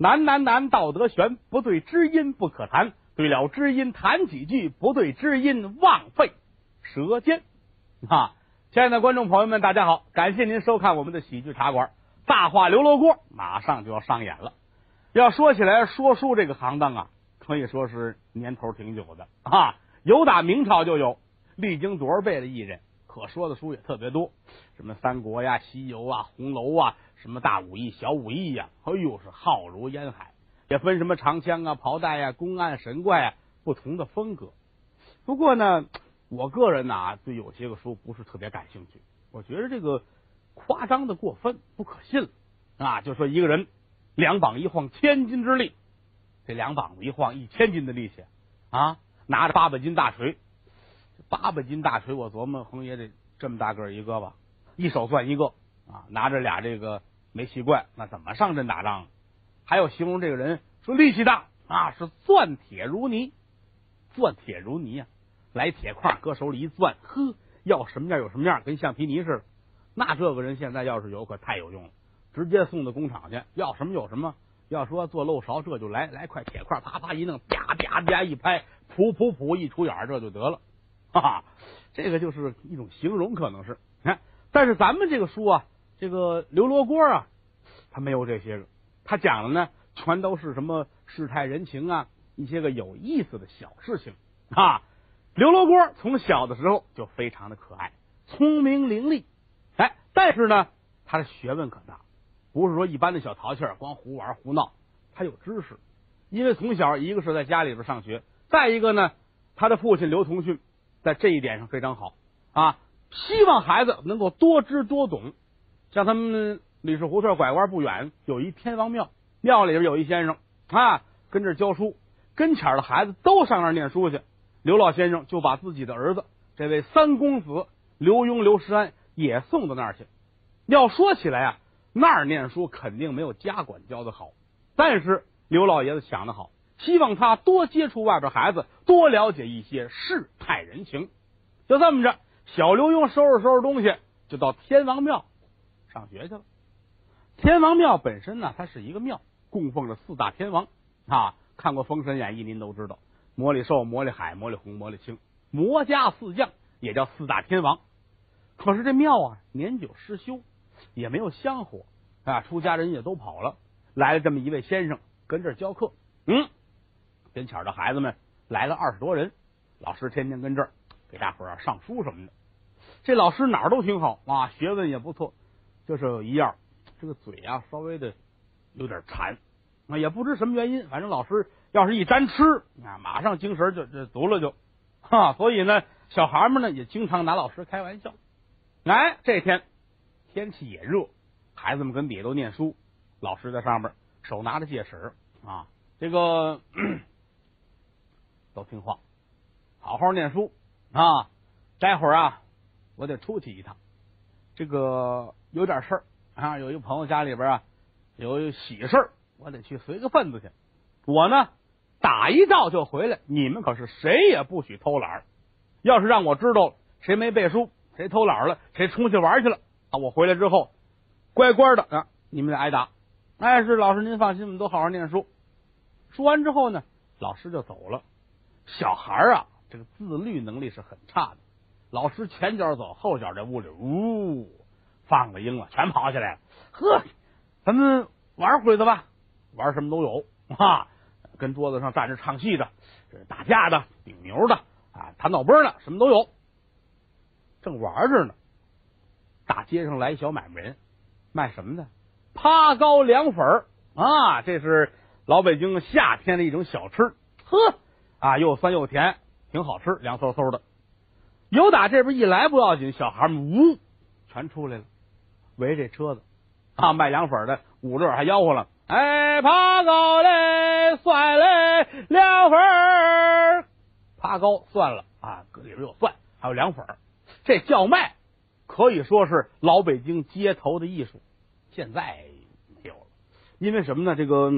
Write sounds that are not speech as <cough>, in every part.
难难难，道德悬，不对知音不可谈。对了知音谈几句，不对知音枉费舌尖。啊，亲爱的观众朋友们，大家好，感谢您收看我们的喜剧茶馆《大话刘罗锅》，马上就要上演了。要说起来，说书这个行当啊，可以说是年头挺久的啊，有打明朝就有，历经多少辈的艺人，可说的书也特别多，什么三国呀、西游啊、红楼啊，什么大武艺、小武艺呀，哎呦是浩如烟海。也分什么长枪啊、袍带呀、公案、神怪啊，不同的风格。不过呢，我个人呢，对有些个书不是特别感兴趣。我觉得这个夸张的过分，不可信了啊！就说一个人两膀一晃千斤之力，这两膀子一晃一千斤的力气啊，拿着八百斤大锤，八百斤大锤，我琢磨横也得这么大个一个吧，一手攥一个啊，拿着俩这个没气罐，那怎么上阵打仗？还有形容这个人说力气大啊，是钻铁如泥，钻铁如泥啊！来铁块搁手里一钻，呵，要什么样有什么样，跟橡皮泥似的。那这个人现在要是有，可太有用了，直接送到工厂去，要什么有什么。要说做漏勺，这就来来块铁块，啪啪一弄，啪啪啪一拍，噗噗噗一出眼，这就得了。<laughs> 哈哈，这个就是一种形容，可能是。看，但是咱们这个书啊，这个刘罗锅啊，他没有这些个。他讲的呢，全都是什么世态人情啊，一些个有意思的小事情啊。刘罗锅从小的时候就非常的可爱，聪明伶俐，哎，但是呢，他的学问可大，不是说一般的小淘气儿，光胡玩胡闹。他有知识，因为从小一个是在家里边上学，再一个呢，他的父亲刘同训在这一点上非常好啊，希望孩子能够多知多懂，像他们。李氏胡同拐弯不远有一天王庙，庙里边有一先生啊，跟这教书，跟前的孩子都上那儿念书去。刘老先生就把自己的儿子这位三公子刘墉、刘石安也送到那儿去。要说起来啊，那儿念书肯定没有家管教的好，但是刘老爷子想的好，希望他多接触外边孩子，多了解一些世态人情。就这么着，小刘墉收拾收拾东西，就到天王庙上学去了。天王庙本身呢，它是一个庙，供奉着四大天王啊。看过《封神演义》，您都知道，魔力寿、魔力海、魔力红、魔力青，魔家四将也叫四大天王。可是这庙啊，年久失修，也没有香火啊，出家人也都跑了。来了这么一位先生跟这儿教课，嗯，跟前的孩子们来了二十多人，老师天天跟这儿给大伙儿上书什么的。这老师哪儿都挺好啊，学问也不错，就是有一样。这个嘴啊，稍微的有点馋啊，也不知什么原因，反正老师要是一沾吃啊，马上精神就就足了就哈。所以呢，小孩们呢也经常拿老师开玩笑。哎，这天天气也热，孩子们跟底下都念书，老师在上边手拿着戒尺啊，这个 <clears throat> 都听话，好好念书啊。待会儿啊，我得出去一趟，这个有点事儿。啊，有一朋友家里边啊有喜事儿，我得去随个份子去。我呢打一仗就回来，你们可是谁也不许偷懒。要是让我知道谁没背书，谁偷懒了，谁出去玩去了，啊，我回来之后乖乖的啊，你们得挨打。哎，是老师您放心，我们都好好念书。说完之后呢，老师就走了。小孩啊，这个自律能力是很差的。老师前脚走，后脚在屋里呜。放了鹰了，全跑起来了。呵，咱们玩会子吧，玩什么都有啊。跟桌子上站着唱戏的，打架的，顶牛的啊，弹脑崩的，什么都有。正玩着呢，大街上来一小买卖人，卖什么的？趴糕凉粉啊，这是老北京夏天的一种小吃。呵啊，又酸又甜，挺好吃，凉飕飕的。有打这边一来不要紧，小孩们呜全出来了。围这车子啊，卖凉粉的五乐还吆喝了：“哎，爬高嘞，蒜嘞，凉粉，爬高算了啊，搁里边有蒜，还有凉粉。这叫卖可以说是老北京街头的艺术。现在没有了，因为什么呢？这个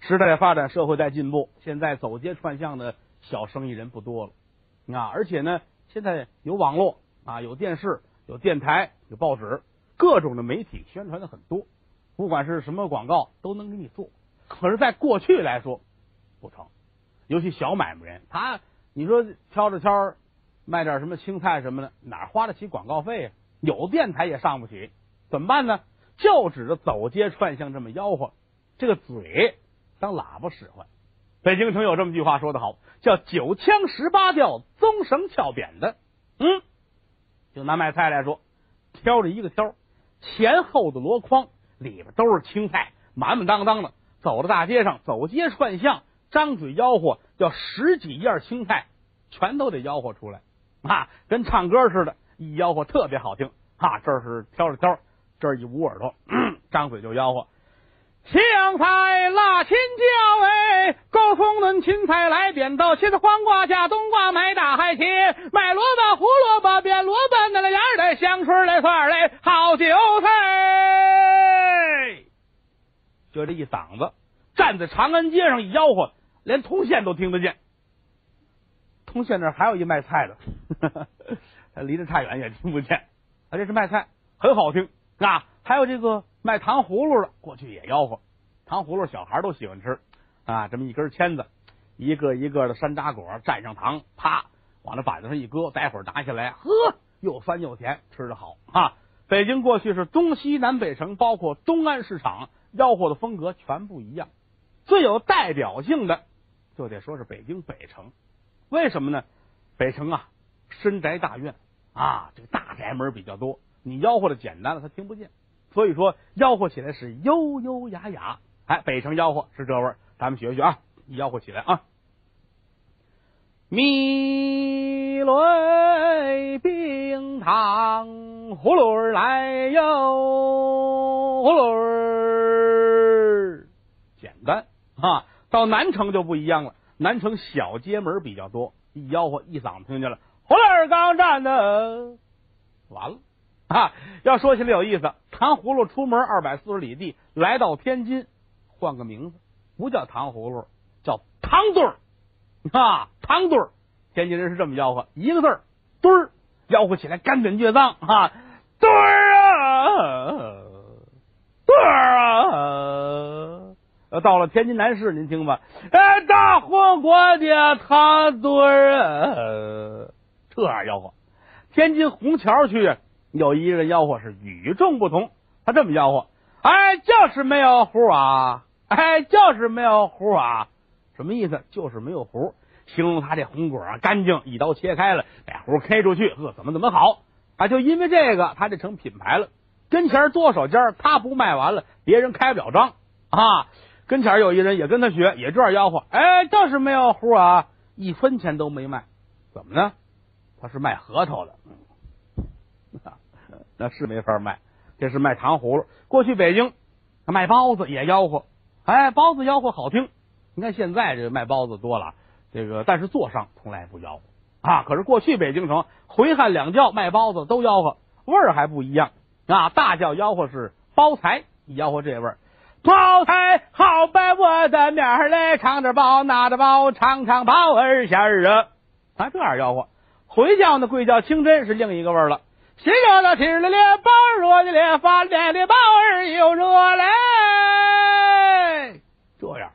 时代发展，社会在进步，现在走街串巷的小生意人不多了啊。而且呢，现在有网络啊，有电视，有电台，有报纸。各种的媒体宣传的很多，不管是什么广告都能给你做，可是，在过去来说不成，尤其小买卖人，他你说挑着挑卖点什么青菜什么的，哪花得起广告费呀？有电台也上不起，怎么办呢？就指着走街串巷这么吆喝，这个嘴当喇叭使唤。北京城有这么句话说得好，叫九腔十八调，棕绳翘扁的。嗯，就拿卖菜来说，挑着一个挑，前后的箩筐里边都是青菜，满满当当的。走到大街上，走街串巷，张嘴吆喝，叫十几样青菜，全都得吆喝出来啊，跟唱歌似的，一吆喝特别好听啊。这是挑着挑，这一捂耳朵，张嘴就吆喝。香菜、辣青椒，哎，高葱嫩青菜来扁豆，茄子、黄瓜加冬瓜，买大海茄，卖萝卜、胡萝卜、扁萝卜，那个样的香椿来蒜来，好韭菜。就这一嗓子，站在长安街上一吆喝，连通县都听得见。通县那还有一卖菜的，<laughs> 离得太远也听不见。啊，这是卖菜，很好听啊。还有这个。卖糖葫芦的，过去也吆喝糖葫芦，小孩都喜欢吃啊。这么一根签子，一个一个的山楂果，蘸上糖，啪往那板子上一搁，待会儿拿下来，呵，又酸又甜，吃的好啊。北京过去是东西南北城，包括东安市场，吆喝的风格全不一样。最有代表性的，就得说是北京北城。为什么呢？北城啊，深宅大院啊，这个大宅门比较多，你吆喝的简单了，他听不见。所以说，吆喝起来是悠悠雅雅。哎，北城吆喝是这味儿，咱们学学啊，吆喝起来啊。米雷冰糖葫芦儿来哟，葫芦儿简单啊。到南城就不一样了，南城小街门比较多，一吆喝一嗓子听见了，葫芦儿刚站的，完了。<laughs> 啊，要说起来有意思，糖葫芦出门二百四十里地，来到天津，换个名字，不叫糖葫芦，叫糖墩儿啊，糖墩儿。天津人是这么吆喝，一个字儿墩儿，吆喝起来干梗倔脏啊，墩儿啊，墩儿啊。到了天津南市，您听吧，哎，大火锅的糖墩儿啊，这样吆喝。天津红桥区。有一人吆喝是与众不同，他这么吆喝：“哎，就是没有胡啊！哎，就是没有胡啊！什么意思？就是没有胡，形容他这红果啊干净，一刀切开了，把胡开出去，呵，怎么怎么好啊？就因为这个，他这成品牌了。跟前多少家，他不卖完了，别人开不了张啊。跟前有一人也跟他学，也这样吆喝：哎，就是没有胡啊，一分钱都没卖，怎么呢？他是卖核桃的。”那是没法卖，这是卖糖葫芦。过去北京卖包子也吆喝，哎，包子吆喝好听。你看现在这卖包子多了，这个但是座上从来不吆喝啊。可是过去北京城回汉两教卖包子都吆喝，味儿还不一样啊。大叫吆喝是包财，吆喝这味儿，包财好摆我的面儿来，尝着包拿着包尝尝包儿馅儿啊。啊，这样吆喝。回教呢，贵叫清真，是另一个味儿了。心热的吃了咧，包热的咧，发面的包儿又热嘞。这样，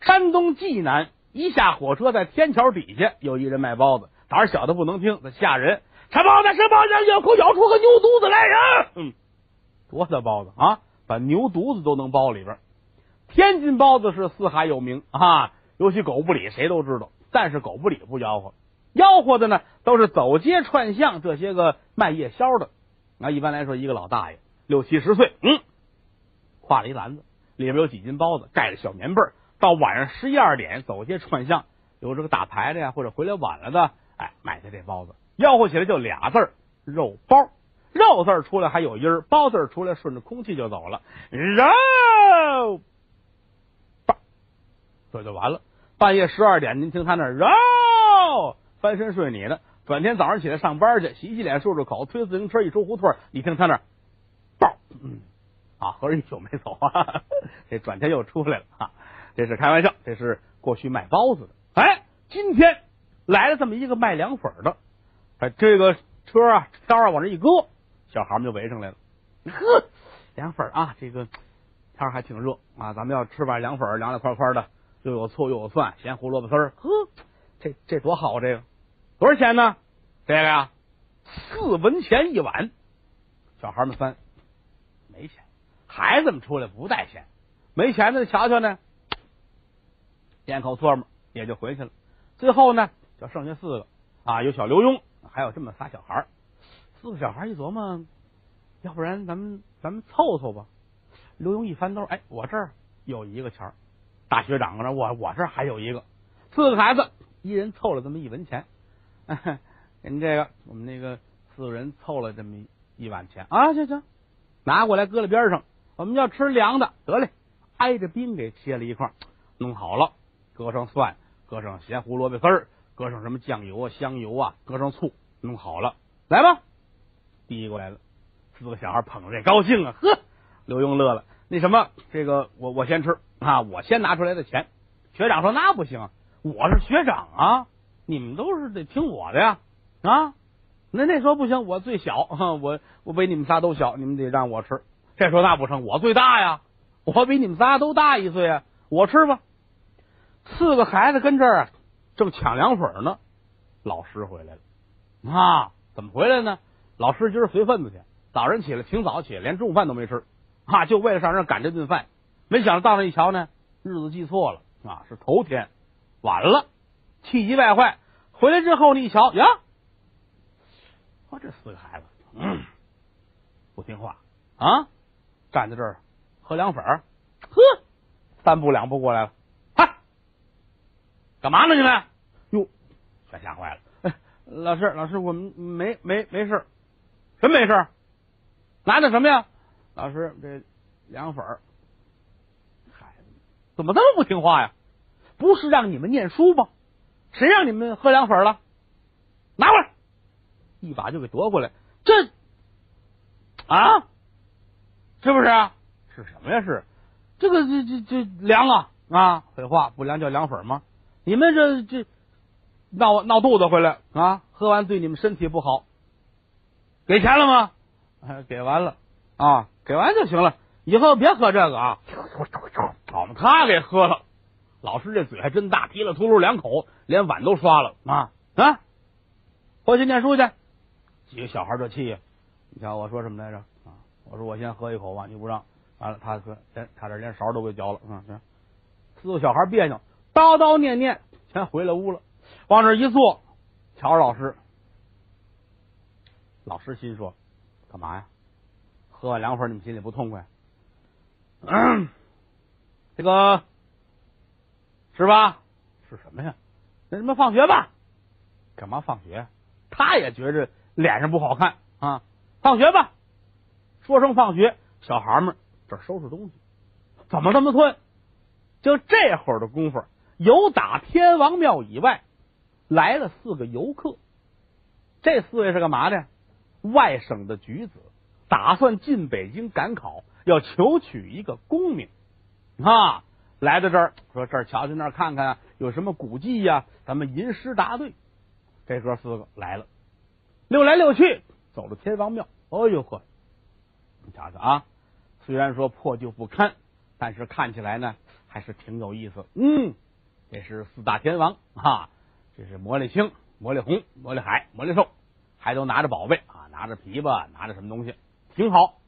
山东济南一下火车，在天桥底下有一人卖包子，胆小的不能听，他吓人。吃包子，吃包子，咬口咬出个牛犊子来人。嗯，多大包子啊？把牛犊子都能包里边。天津包子是四海有名啊，尤其狗不理谁都知道，但是狗不理不吆喝。吆喝的呢，都是走街串巷这些个卖夜宵的。那一般来说，一个老大爷六七十岁，嗯，挎了一篮子，里边有几斤包子，盖着小棉被到晚上十一二点，走街串巷，有这个打牌的呀，或者回来晚了的，哎，买的这包子，吆喝起来就俩字儿：肉包。肉字出来还有音儿，包字出来顺着空气就走了，肉包，这就完了。半夜十二点，您听他那肉。翻身睡你的，转天早上起来上班去，洗洗脸漱漱口，推自行车一出胡同，你听他那爆，嗯啊，合着一宿没走啊，<laughs> 这转天又出来了啊，这是开玩笑，这是过去卖包子的。哎，今天来了这么一个卖凉粉的，哎，这个车啊，刀啊往这一搁，小孩们就围上来了。呵，凉粉啊，这个天还挺热啊，咱们要吃碗凉粉，凉凉快快的，又有醋又有蒜，咸胡萝卜丝儿，呵，这这多好啊！这个多少钱呢？这个呀，四文钱一碗。小孩们翻，没钱。孩子们出来不带钱，没钱的瞧瞧呢，咽口唾沫也就回去了。最后呢，就剩下四个啊，有小刘墉，还有这么仨小孩四个小孩一琢磨，要不然咱们咱们凑凑吧。刘墉一翻兜，哎，我这儿有一个钱，大学长搁那我我这儿还有一个，四个孩子一人凑了这么一文钱，<laughs> 您这个我们那个四个人凑了这么一碗钱。啊，行行，拿过来搁在边上，我们要吃凉的，得嘞，挨着冰给切了一块，弄好了，搁上蒜，搁上咸胡萝卜丝儿，搁上什么酱油啊、香油啊，搁上醋，弄好了，来吧，递过来了，四个小孩捧着这高兴啊，呵。刘墉乐了，那什么，这个我我先吃。啊，我先拿出来的钱。学长说那不行，我是学长啊，你们都是得听我的呀啊。那那说不行，我最小，我我比你们仨都小，你们得让我吃。这说那不成，我最大呀，我比你们仨都大一岁啊，我吃吧。四个孩子跟这儿正抢凉粉呢，老师回来了啊？怎么回来呢？老师今儿随份子去，早晨起来挺早起来，连中午饭都没吃。啊，就为了上这赶这顿饭，没想到到那一瞧呢，日子记错了啊，是头天，晚了，气急败坏。回来之后，你一瞧呀，我这四个孩子，嗯，不听话啊，站在这儿喝凉粉儿呵，三步两步过来了，嗨，干嘛呢你们？哟，全吓坏了。哎，老师，老师，我们没没没事，什么没事，拿的什么呀？老师，这凉粉儿，孩子怎么这么不听话呀？不是让你们念书吗？谁让你们喝凉粉了？拿过来，一把就给夺过来。这啊，是不是？是什么呀？是这个这这这凉啊啊！废话，不凉叫凉粉吗？你们这这闹闹肚子回来啊？喝完对你们身体不好。给钱了吗？给完了啊。给完就行了，以后别喝这个啊！<laughs> 我们他给喝了。老师这嘴还真大，提了秃噜两口，连碗都刷了啊啊！回去念书去。几个小孩这气呀！你瞧我说什么来着啊？我说我先喝一口吧，你不让，完了他说，连差点连勺都给嚼了啊！行，四个小孩别扭，叨叨念念，全回了屋了。往这一坐，瞧着老师，老师心说：干嘛呀？喝完凉粉，你们心里不痛快？<clears throat> 这个是吧？是什么呀？那什么放学吧？干嘛放学？他也觉着脸上不好看啊！放学吧，说声放学，小孩们这收拾东西，怎么这么寸？就这会儿的功夫，有打天王庙以外来了四个游客，这四位是干嘛的？外省的举子。打算进北京赶考，要求取一个功名啊！来到这儿，说这儿瞧瞧，那儿看看，有什么古迹呀？咱们吟诗答对。这哥四个来了，溜来溜去，走了天王庙。哦呦呵，你瞧瞧啊！虽然说破旧不堪，但是看起来呢，还是挺有意思。嗯，这是四大天王啊，这是魔力青、魔力红、魔力海、魔力寿，还都拿着宝贝啊，拿着琵琶，拿着什么东西。挺好，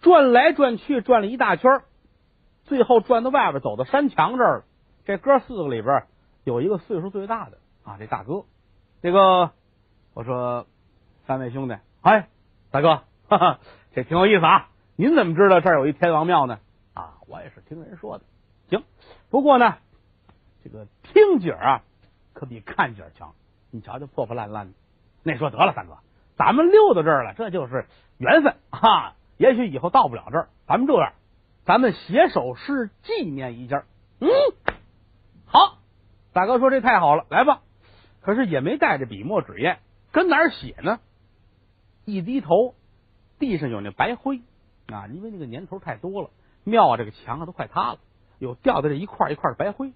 转来转去转了一大圈，最后转到外边，走到山墙这儿。这哥四个里边有一个岁数最大的啊，这大哥。这个我说三位兄弟，哎，大哥，<laughs> 哈哈，这挺有意思啊。您怎么知道这儿有一天王庙呢？啊，我也是听人说的。行，不过呢，这个听景啊，可比看景强。你瞧这，破破烂烂的。那说得了，三哥。咱们溜到这儿了，这就是缘分啊！也许以后到不了这儿，咱们这样，咱们写首诗纪念一下。嗯，好，大哥说这太好了，来吧。可是也没带着笔墨纸砚，跟哪儿写呢？一低头，地上有那白灰啊，因为那个年头太多了，庙啊这个墙啊都快塌了，有掉的这一块一块的白灰。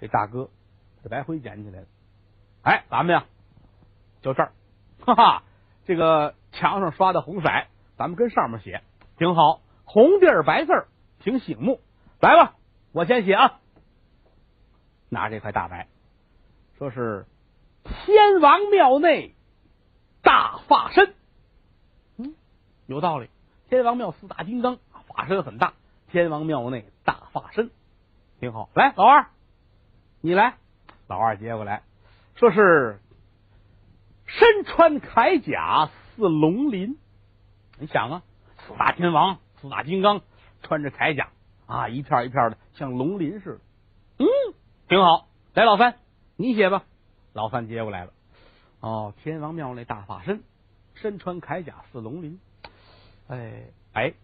这大哥这白灰捡起来了，哎，咱们呀，就这儿，哈哈。这个墙上刷的红色，咱们跟上面写挺好，红地儿白字儿，挺醒目。来吧，我先写啊。拿这块大白，说是天王庙内大法身。嗯，有道理。天王庙四大金刚，法身很大。天王庙内大法身，挺好。来，老二，你来。老二接过来，说是身穿铠甲似龙鳞。你想啊，四大天王、四大金刚穿着铠甲啊，一片一片的，像龙鳞似的。嗯，挺好。来，老三，你写吧。老三接过来了。哦，天王庙那大法身，身穿铠甲似龙鳞。哎哎，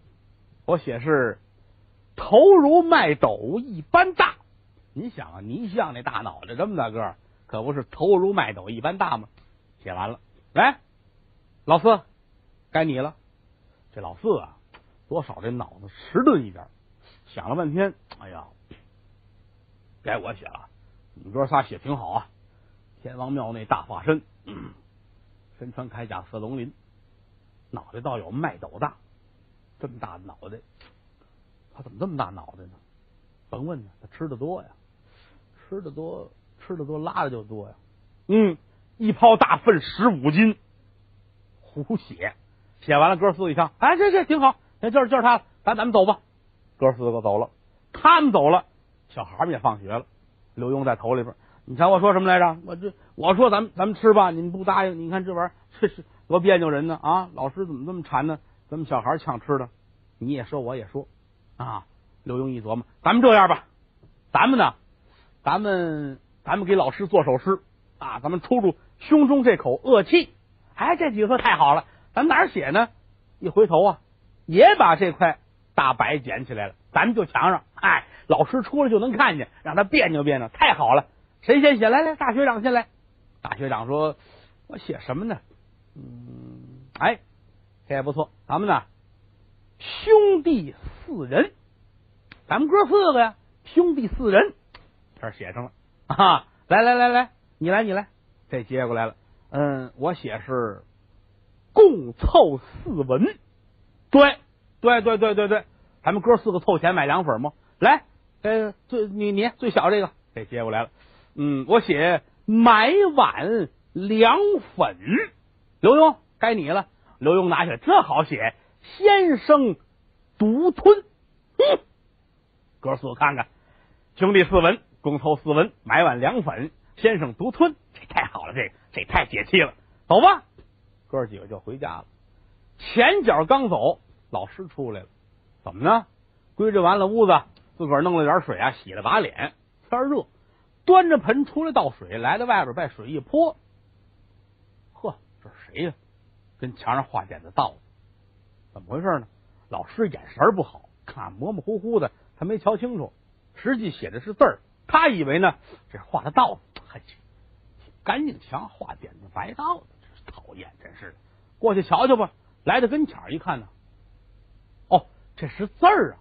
我写是头如麦斗一般大。你想啊，泥像那大脑袋这么大个儿，可不是头如麦斗一般大吗？写完了，来，老四，该你了。这老四啊，多少这脑子迟钝一点，想了半天，哎呀，该我写了。你们哥仨写挺好啊。天王庙内大化身，身穿铠甲似龙鳞，脑袋倒有麦斗大，这么大的脑袋，他怎么这么大脑袋呢？甭问他，他吃的多呀。吃的多，吃的多，拉的就多呀。嗯，一泡大粪十五斤，胡写。写完了，哥四个一看，哎，这这挺好，那就是就是他，咱咱们走吧。哥四个走了，他们走了，小孩们也放学了。刘墉在头里边，你瞧我说什么来着？我这我说咱们咱们吃吧，你们不答应。你看这玩意儿，这是多别扭人呢啊！老师怎么这么馋呢？咱们小孩抢吃的，你也说我也说啊。刘墉一琢磨，咱们这样吧，咱们呢？咱们咱们给老师做首诗啊，咱们出出胸中这口恶气。哎，这几个字太好了，咱哪儿写呢？一回头啊，也把这块大白捡起来了，咱们就墙上。哎，老师出来就能看见，让他别扭别扭，太好了。谁先写？来来，大学长先来。大学长说：“我写什么呢？嗯，哎，这也不错。咱们呢，兄弟四人，咱们哥四个呀，兄弟四人。”这写上了啊！来来来来，你来你来，这接过来了。嗯，我写是共凑四文。对对对对对对，咱们哥四个凑钱买凉粉吗？来，呃，最你你最小这个，这接过来了。嗯，我写买碗凉粉。刘墉，该你了。刘墉拿起来，这好写，先生独吞。嗯，哥四个看看，兄弟四文。共凑四文，买碗凉粉，先生独吞，这太好了，这这太解气了。走吧，哥几个就回家了。前脚刚走，老师出来了，怎么呢？归置完了屋子，自个儿弄了点水啊，洗了把脸。天热，端着盆出来倒水，来到外边把水一泼。呵，这是谁呀？跟墙上画点子倒，怎么回事呢？老师眼神不好，看模模糊糊的，他没瞧清楚，实际写的是字儿。他以为呢，这画的倒子，嘿，干净墙画点子白道子，讨厌，真是的。过去瞧瞧吧，来到跟前一看呢，哦，这是字儿啊！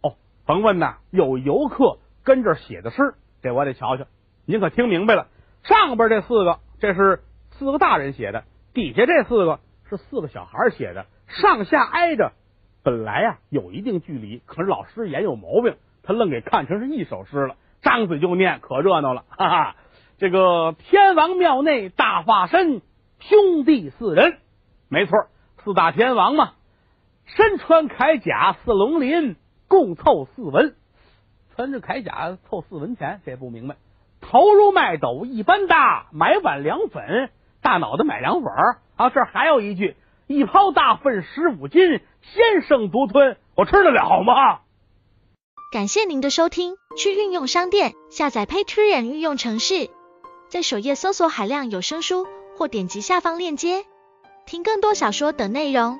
哦，甭问呐，有游客跟这写的诗，这我得瞧瞧。您可听明白了？上边这四个，这是四个大人写的；底下这四个是四个小孩写的，上下挨着。本来呀，有一定距离，可是老师眼有毛病，他愣给看成是一首诗了。张嘴就念，可热闹了，哈哈！这个天王庙内大法身，兄弟四人，没错，四大天王嘛，身穿铠甲似龙鳞，共凑四文。穿着铠甲凑四文钱，这不明白。头如麦斗一般大，买碗凉粉，大脑袋买凉粉儿啊！这还有一句，一泡大粪十五斤，先生独吞，我吃得了吗？感谢您的收听，去运用商店下载 Patreon 运用城市，在首页搜索海量有声书，或点击下方链接听更多小说等内容。